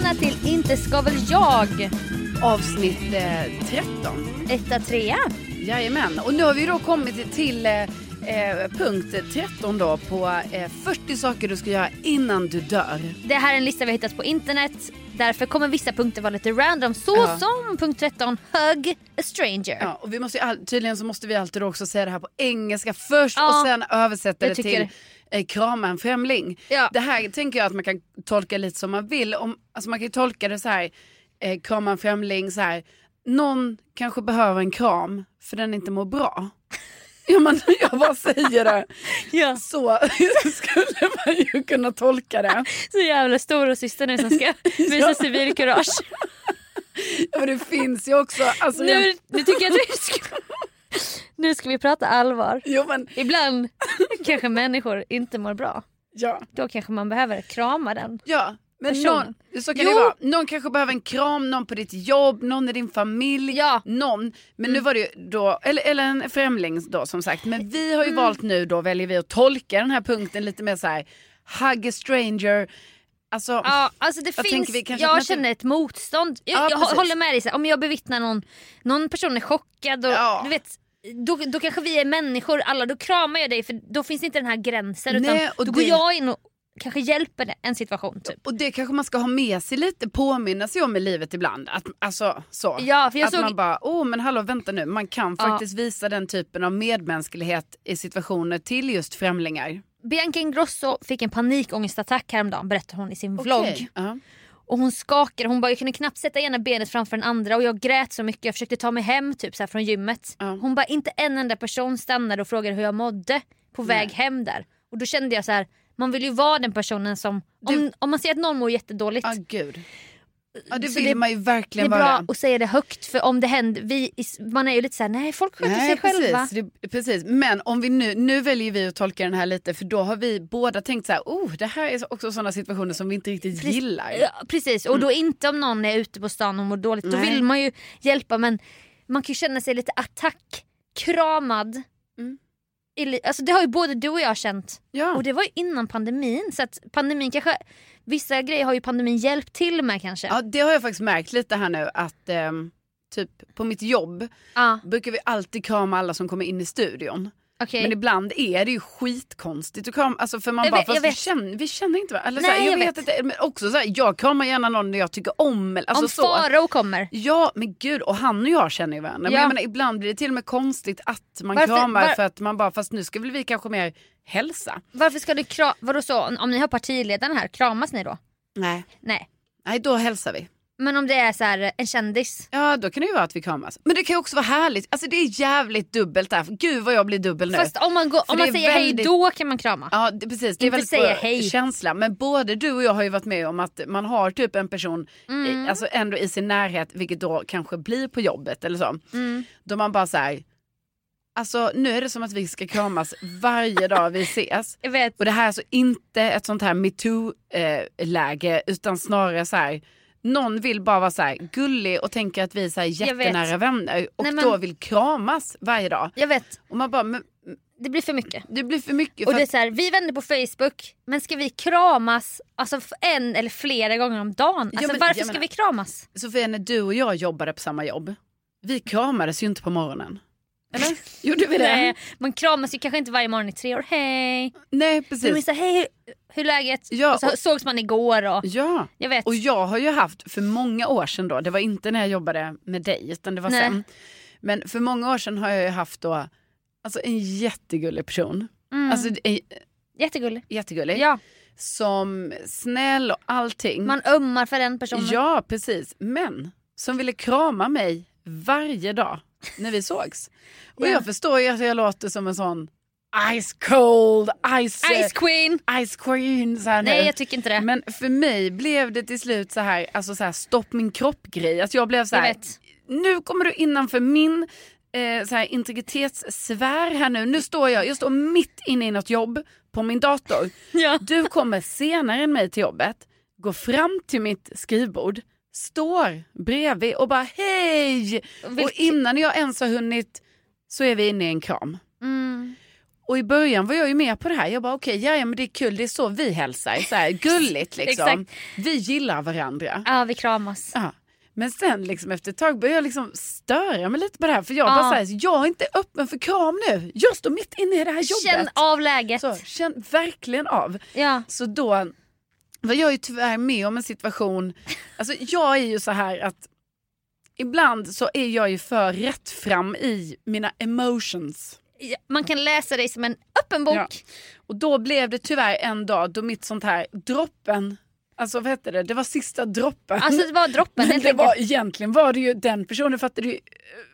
Välkomna till Inte ska väl jag. Avsnitt eh, 13. Etta, trea. Jajamän. Och nu har vi då kommit till eh, eh, punkt 13 då på eh, 40 saker du ska göra innan du dör. Det här är en lista vi har hittat på internet. Därför kommer vissa punkter vara lite random. Så Ja. som punkt 13, hug a stranger. Ja, och vi måste all, tydligen så måste vi alltid också säga det här på engelska först Ja, och sen översätta det tycker till eh, krama en främling. Ja. Det här tänker jag att man kan tolka lite som man vill. Om, alltså man kan ju tolka det så här, eh, krama en främling så här. Någon kanske behöver en kram för den inte mår bra. Ja, men jag bara säger det. Ja. Så skulle man ju kunna tolka det. Så jävla stor och syster nu som ska visa Ja. civilkurage. Ja, men det finns ju också... Alltså, Nu, jag, nu tycker jag att vi ska... Nu ska vi prata allvar. jo, men, Ibland kanske människor inte mår bra. ja. Då kanske man behöver krama den. ja. Men någon, så kan Jo. det vara. Någon kanske behöver en kram, någon på ditt jobb, någon i din familj. Ja. Någon. Men nu var det ju då, eller, eller en främling då som sagt. Men vi har ju valt nu då, väljer vi att tolka den här punkten lite mer så här. Hug a stranger. Alltså, Ja, alltså det finns, vi man jag inte- känner ett motstånd. Jag, Ja, jag håller med dig, så här, om jag bevittnar någon, någon person är chockad och Ja. du vet då, då kanske vi är människor alla, då kramar jag dig för då finns inte den här gränsen Nej, utan och då går det- jag in och kanske hjälper en situation typ. och det kanske man ska ha med sig lite, påminna sig om i livet ibland. Att, alltså, så. Ja, för jag att såg- man bara, åh men hallå vänta nu, man kan Ja. faktiskt visa den typen av medmänsklighet i situationer till just främlingar. Bianca Ingrosso fick en panikångestattack häromdagen berättar hon i sin vlogg. Okej, ja. Och hon skakade, hon bara jag kunde knappt sätta ena benet framför den andra och jag grät så mycket. Jag försökte ta mig hem typ så här från gymmet. Ja. Hon bara inte en enda person stannade och frågade hur jag mådde på väg hem där. Och då kände jag så här, man vill ju vara den personen som, om, om man ser att någon mår jättedåligt. Ja, gud. Ja, det vill det- man ju det är verkligen bra vara. att säga det högt för om det händer, vi, man är ju lite såhär, nej folk sköter sig själva. precis, det, precis. Men om vi nu, nu väljer vi att tolka den här lite för då har vi båda tänkt så här, oh det här är också sådana situationer som vi inte riktigt Precis. gillar. Ja, precis, och då inte om någon är ute på stan och mår dåligt. Då Nej. vill man ju hjälpa men man kan ju känna sig lite attackkramad. Mm. Alltså det har ju både du och jag känt. Ja. Och det var ju innan pandemin. Så att pandemin kanske, vissa grejer har ju pandemin hjälpt till med kanske. ja, det har jag faktiskt märkt lite här nu att ehm, typ på mitt jobb Ja, brukar vi alltid krama alla som kommer in i studion. Okej. Men ibland är det ju skitkonstigt att krama, alltså för man Jag bara, vet- fast vi, känner, vi känner inte varandra. Eller Nej, jag, jag vet, vet. inte, men också så här, jag kramar gärna någon jag tycker om. Alltså om så. Farao kommer. Ja men gud och han och jag känner ju varandra. Men Ja. jag menar, ibland blir det till och med konstigt att man Varför- kramar var- för att man bara fast nu ska väl vi kanske mer hälsa. Varför ska du krama, vadå så, om ni har partiledaren här, kramas ni då? Nej. Nej. Nej då hälsar vi. Men om det är så här, en kändis. Ja då kan det ju vara att vi kramas. Men det kan ju också vara härligt. Alltså det är jävligt dubbelt där. Gud vad jag blir dubbel nu. Fast om man, går, om man säger hej väldigt- då kan man krama. Ja det, precis, det är Inte väldigt säga hej. känsla. Men både du och jag har ju varit med om att man har typ en person Mm. alltså ändå i sin närhet, vilket då kanske blir på jobbet eller så. Mm. Då man bara säger Alltså nu är det som att vi ska kramas varje dag vi ses. Och det här är alltså inte ett sånt här metoo-läge utan snarare så här någon vill bara vara så här gullig och tänker att vi är så här jättenära vänner och Nej, men- då vill kramas varje dag. Jag vet. Och man bara, men, Det blir för mycket. det blir för mycket. Och För det är så här, vi är vänner på Facebook men ska vi kramas alltså en eller flera gånger om dagen? Alltså, men varför ska menar- vi kramas? Sofia, när du och jag jobbade på samma jobb, vi kramades ju inte på morgonen. Eller? Gjorde vi det? Nej, man kramas ju kanske inte varje morgon i tre år. Hej! Nej Du precis. minns hej, hur, hur är läget? Ja, och så och- sågs man igår och Ja, jag vet. och jag har ju haft för många år sedan då, det var inte när jag jobbade med dig utan det var Nej. sen. Men för många år sedan har jag ju haft då alltså en jättegullig person. Mm. Alltså en, Jättegullig. jättegullig. Ja, Som snäll och allting. man ömmar för den personen. Ja precis, men som ville krama mig varje dag när vi sågs. Och Ja. jag förstår ju att jag låter som en sån ice cold, ice, Ice Queen! ice queen. Så här nu. Nej jag tycker inte det. Men för mig blev det till slut så här, alltså så här stopp min kropp grej. Att jag blev så jag här, vet. nu kommer du innanför min eh, så här, integritetssfär här nu. Nu står jag, jag står mitt inne i något jobb på min dator. Ja. Du kommer senare än mig till jobbet, går fram till mitt skrivbord, står bredvid och bara hej! Och Vilk- innan jag ens har hunnit så är vi inne i en kram. Mm. Och i början var jag ju med på det här. Jag bara okej, okay, ja, men det är kul, det är så vi hälsar. Så här, gulligt liksom. Vi gillar varandra. Ja vi kramas. Ja. Men sen liksom efter ett tag började jag liksom störa mig lite på det här. För jag Ja. bara säger jag är inte öppen för kram nu. Jag står mitt inne i det här jobbet. Känn av läget. Så, känn verkligen av. Ja. Så då var jag ju tyvärr med om en situation, alltså jag är ju så här att ibland så är jag ju för rätt fram i mina emotions. Ja, Man kan läsa dig som en öppen bok. Ja. Och då blev det tyvärr en dag då mitt sånt här droppen, alltså vad hette det, det var sista droppen. Alltså det var droppen helt det var, egentligen var det ju den personen fattade ju,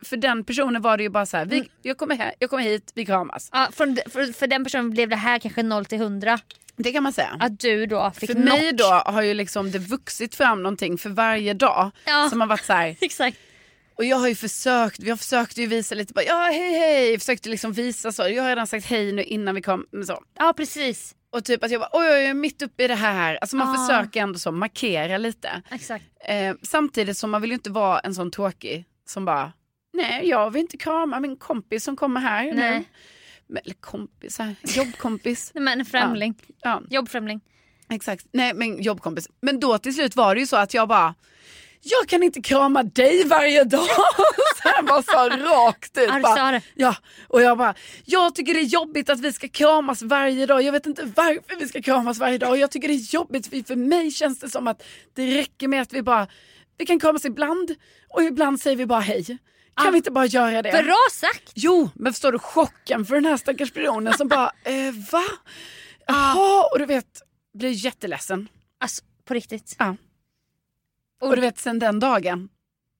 för den personen var det ju bara så här, vi, Mm. jag, kommer här, jag kommer hit, vi kramas. Ja, från, för, för den personen blev det här kanske 0 till 100. Det kan man säga. Att du då fick för knock. mig då har ju liksom det vuxit fram någonting för varje dag Ja. som har varit så här, Exakt. Och jag har ju försökt, vi har försökt ju visa lite bara, ja hej hej, försökte liksom visa så. Jag har redan sagt hej nu innan vi kom. Så. Ja precis. Och typ att jag bara, oj, oj, jag är mitt uppe i det här. Alltså man Ah. försöker ändå så markera lite. Exakt. Eh, samtidigt som man vill ju inte vara en sån tråkig som bara, nej jag vill inte krama min kompis som kommer här nu. Nej. Men, eller kompis, jobbkompis. Men en främling. ja, Jobbfrämling. exakt. Nej men jobbkompis. Men då till slut var det ju så att jag bara, jag kan inte krama dig varje dag. så här bara så rakt ut. Bara. Ja, och jag bara, jag tycker det är jobbigt att vi ska kramas varje dag. Jag vet inte varför vi ska kramas varje dag. Och jag tycker det är jobbigt för för mig känns det som att det räcker med att vi bara, vi kan kramas ibland och ibland säger vi bara hej. Kan Ah. vi inte bara göra det? Bra sagt! Jo, men förstår du chocken för den här stackars personen som bara, eh, va? Jaha, och du vet, blir jätteledsen. Alltså på riktigt. Ja. Och du vet sen den dagen,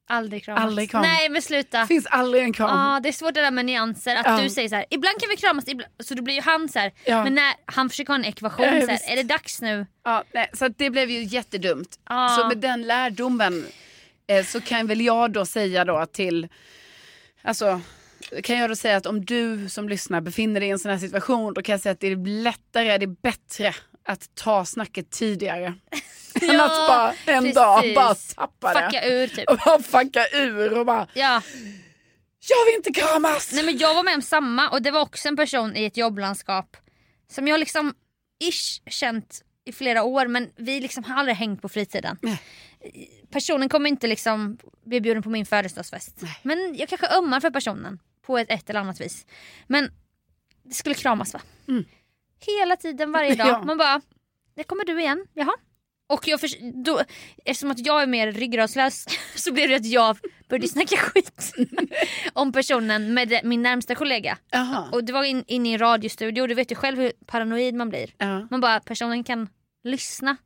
Aldrig kramas. Aldrig kramas. Nej men sluta. finns aldrig en kram. Ja det är svårt det där med nyanser. Att Ja. du säger så här, ibland kan vi kramas, ibland... så då blir ju han så här. Ja. Men när han försöker ha en ekvation, Ja, så här, är det dags nu? Ja, nej, så det blev ju jättedumt. Ja. Så med den lärdomen så kan väl jag då säga då till, alltså kan jag då säga att om du som lyssnar befinner dig i en sån här situation då kan jag säga att det är lättare, det är bättre att ta snacket tidigare. Än att bara en dag precis. bara tappa det. Fucka ur typ. Och bara fucka ur och bara, Ja. jag vill inte kramas! Nej men jag var med om samma och det var också en person i ett jobblandskap som jag liksom ish känt i flera år men vi liksom har aldrig hängt på fritiden. Nej. Personen kommer inte liksom bli bjuden på min födelsedagsfest. Men jag kanske ömmar för personen på ett, ett eller annat vis. Men det skulle kramas va? Mm. Hela tiden, varje dag. Ja. Man bara, det kommer du igen, jaha. Och jag förs- då, eftersom att jag är mer ryggradslös så blev det att jag började snacka skit om personen med min närmsta kollega. Jaha. Och det var in, in i en radiostudio och du vet ju själv hur paranoid man blir. Ja. Man bara, personen kan lyssna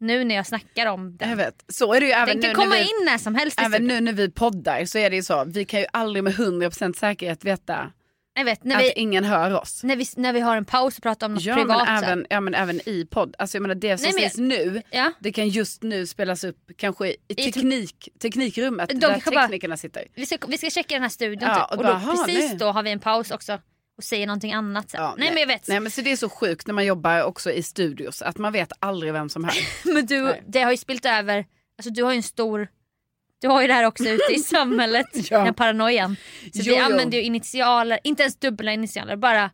nu när jag snackar om den. Jag vet. Så är det ju även Den nu kan när komma vi, in när som helst. Även nu när vi poddar så är det ju så, vi kan ju aldrig med 100% säkerhet veta Jag vet, när, att vi, ingen hör oss. när, vi, när vi har en paus och pratar om något Ja privat. men, även, ja men även i podd. Alltså jag menar det som sägs nu, Ja. det kan just nu spelas upp kanske i, I- teknik, teknikrummet De där kanske bara- teknikerna sitter. Vi, ska, vi ska checka den här studion Ja, typ. och och bara, då, aha, precis nej. då har vi en paus också och säger någonting annat sen. Ja, nej, men jag vet. Nej men så det är så sjukt när man jobbar också i studios att man vet aldrig vem som hör. Men du, Nej. det har ju spilt över, alltså du har ju en stor, du har ju det här också ute i samhället, Ja. den paranoian. Så Jo, vi använder ju initialer, inte ens dubbla initialer, bara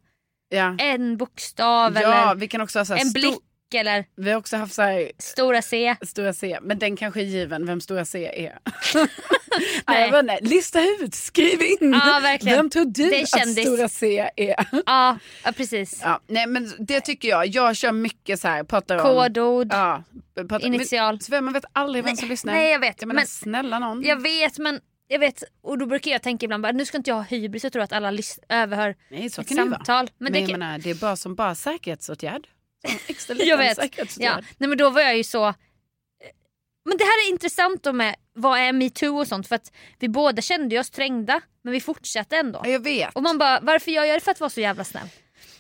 Ja, en bokstav ja eller vi kan också ha så här en blick eller Vi har också haft så här stora C. Stora C, men den kanske är given vem Stora C är. Nej. Jag inte. Lista ut, skriv in. Ja, verkligen. Vem tror du Det att. Stora C är? Ja, ja precis. Ja, nej men det tycker jag. Jag kör mycket så här, pratar om... Kodord, Ja, pratar, initial. Men, man vet aldrig vem Nej, som lyssnar. nej, jag vet, Jag menar, men- snälla någon. Jag vet men jag vet och då brukar jag tänka ibland bara, nu ska inte jag ha hybris och tro att alla överhör nej, så ett kan det ju vara. samtal. Men, Men, det jag menar, det är bara som bara säkerhetsåtgärd. Extra liten jag vet. Ja. Nej, men då var jag ju så... eh, Men det här är intressant då med vad är metoo och sånt för att vi båda kände oss trängda men vi fortsatte ändå. Ja, jag vet. Och man bara, varför gör jag det för att vara så jävla snäll?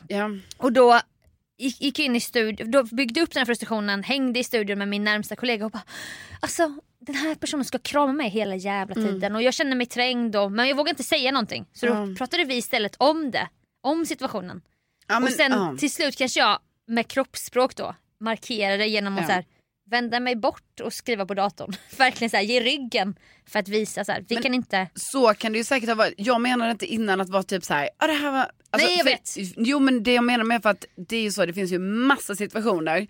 Ja. Och då gick jag in i studion, då byggde upp den här frustrationen, hängde i studion med min närmsta kollega och bara Alltså den här personen ska krama mig hela jävla tiden och jag känner mig trängd och, men jag vågar inte säga någonting. Så då Mm. pratade vi istället om det, om situationen. Ja, men, och sen ja. till slut kanske jag med kroppsspråk då markerade genom att Ja. så här, vända mig bort och skriva på datorn. Verkligen så här, ge ryggen för att visa så här, vi Men- kan inte... Så kan det ju säkert ha varit. Jag menade inte innan att vara typ så här, ah, det här var... Nej, jag för, vet. Jo men det jag menar med för att det är ju så, det finns ju massa situationer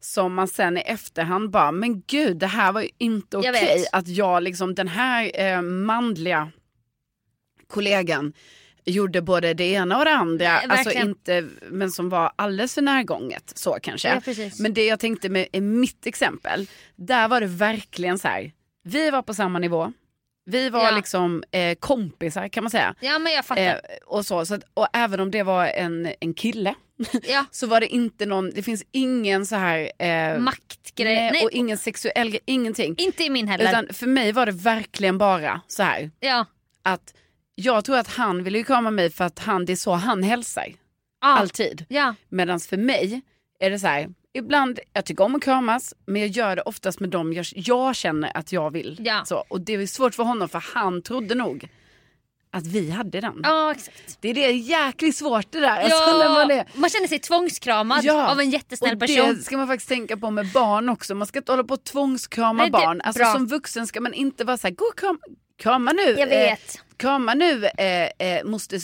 som man sen i efterhand bara, men gud det här var ju inte okej vet. att jag liksom den här eh, manliga kollegan gjorde både det ena och det andra, Nej, alltså inte, men som var alldeles för närgånget så kanske. Ja, men det jag tänkte med i mitt exempel, där var det verkligen så här, vi var på samma nivå, vi var Ja. liksom eh, kompisar kan man säga. Ja men jag fattar. Eh, och, så, så att, och även om det var en, en kille ja. så var det inte någon, det finns ingen så här eh, Maktgrej. nej, Nej, och ingen sexuell grej, ingenting. inte i min heller. Utan för mig var det verkligen bara så här ja. att jag tror att han ville ju krama mig för att han, det är så han hälsar. Ja. Alltid. Ja. Medan för mig är det så här, ibland, jag tycker om att kramas men jag gör det oftast med dem jag, jag känner att jag vill. Ja. Så, och det är svårt för honom för han trodde nog att vi hade den. ja exakt. Det är det jäkligt svårt det där. Alltså, Ja, man är, man känner sig tvångskramad Ja, av en jättesnäll och person. det ska man faktiskt tänka på med barn också. Man ska inte hålla på och tvångskrama Nej, barn. Alltså, som vuxen ska man inte vara så här, gå och krama, krama nu. Jag vet. Eh, krama nu eh, eh, måste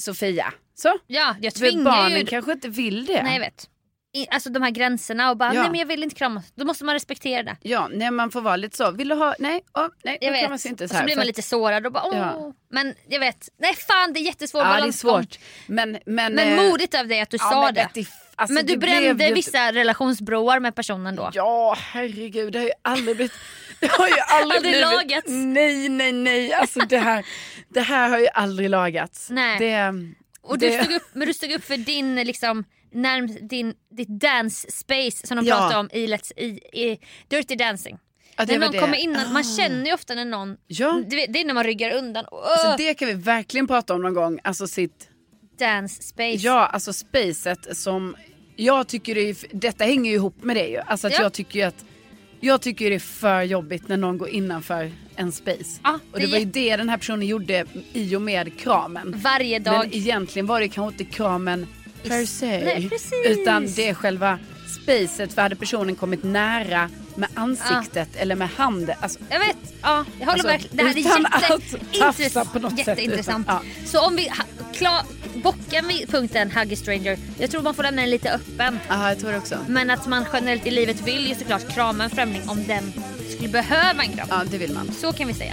Sofia. Så. Ja, jag För tvingar barnen ju... kanske inte vill det. Nej jag vet. I, alltså de här gränserna och bara Ja. nej men jag vill inte kramas. Då måste man respektera det. Ja, nej, man får vara lite så. Vill du ha? Nej, oh, nej, Jag kramas inte och så så här. blir man För- lite sårad och bara åh. Ja. Men jag vet. Nej fan det är jättesvår Ja, det är svårt. Men, men, Men eh, modigt av dig att du ja, sa men det. Du, alltså, men du det brände ju- vissa relationsbroar med personen då. Ja, herregud. Det har ju aldrig blivit... Det har ju aldrig, Aldrig blivit... lagats. Nej, nej, nej. Alltså det här, det här har ju aldrig lagats. Nej. Det, Och du det... stod upp, men du stod upp för din liksom närm, din, ditt dance space som de Ja. pratar om i, Let's, i, i Dirty Dancing. Ja, det när någon det. kommer in, man Ah. känner ju ofta när någon, Ja. du vet, det är när man ryggar undan. Åh, Alltså det kan vi verkligen prata om någon gång. Alltså sitt, dance space. ja alltså spacet som, jag tycker det är, detta hänger ju ihop med det ju. Alltså att Ja. jag tycker ju att, jag tycker det är för jobbigt när någon går innanför en space. Ja, och det det är var ju det den här personen gjorde i och med kramen. Varje dag. Men egentligen var det kanske inte kramen per se. Nej. Utan det är själva spacet. För hade personen kommit nära med ansiktet eller med handen. Alltså, Jag vet, ja, jag håller Alltså, verkligen. Det här är jätteintressant. på något sätt, jätteintressant. utan- Så om vi klar, bockar vi punkten Huggy Stranger, jag tror man får lämna den lite öppen. aha, jag tror också. Men att man generellt i livet vill ju såklart krama en främling om den skulle behöva en kram. Ja, det vill man. Så kan vi säga.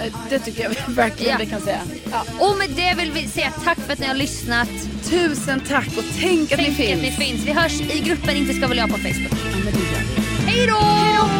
Eh, Det tycker jag verkligen Ja. vi kan säga. Ja. Och med det vill vi säga tack för att ni har lyssnat. Tusen tack och tänk att Tänk ni finns. att ni finns. Vi hörs i gruppen Inte ska väl jag på Facebook. Ja. Hej då!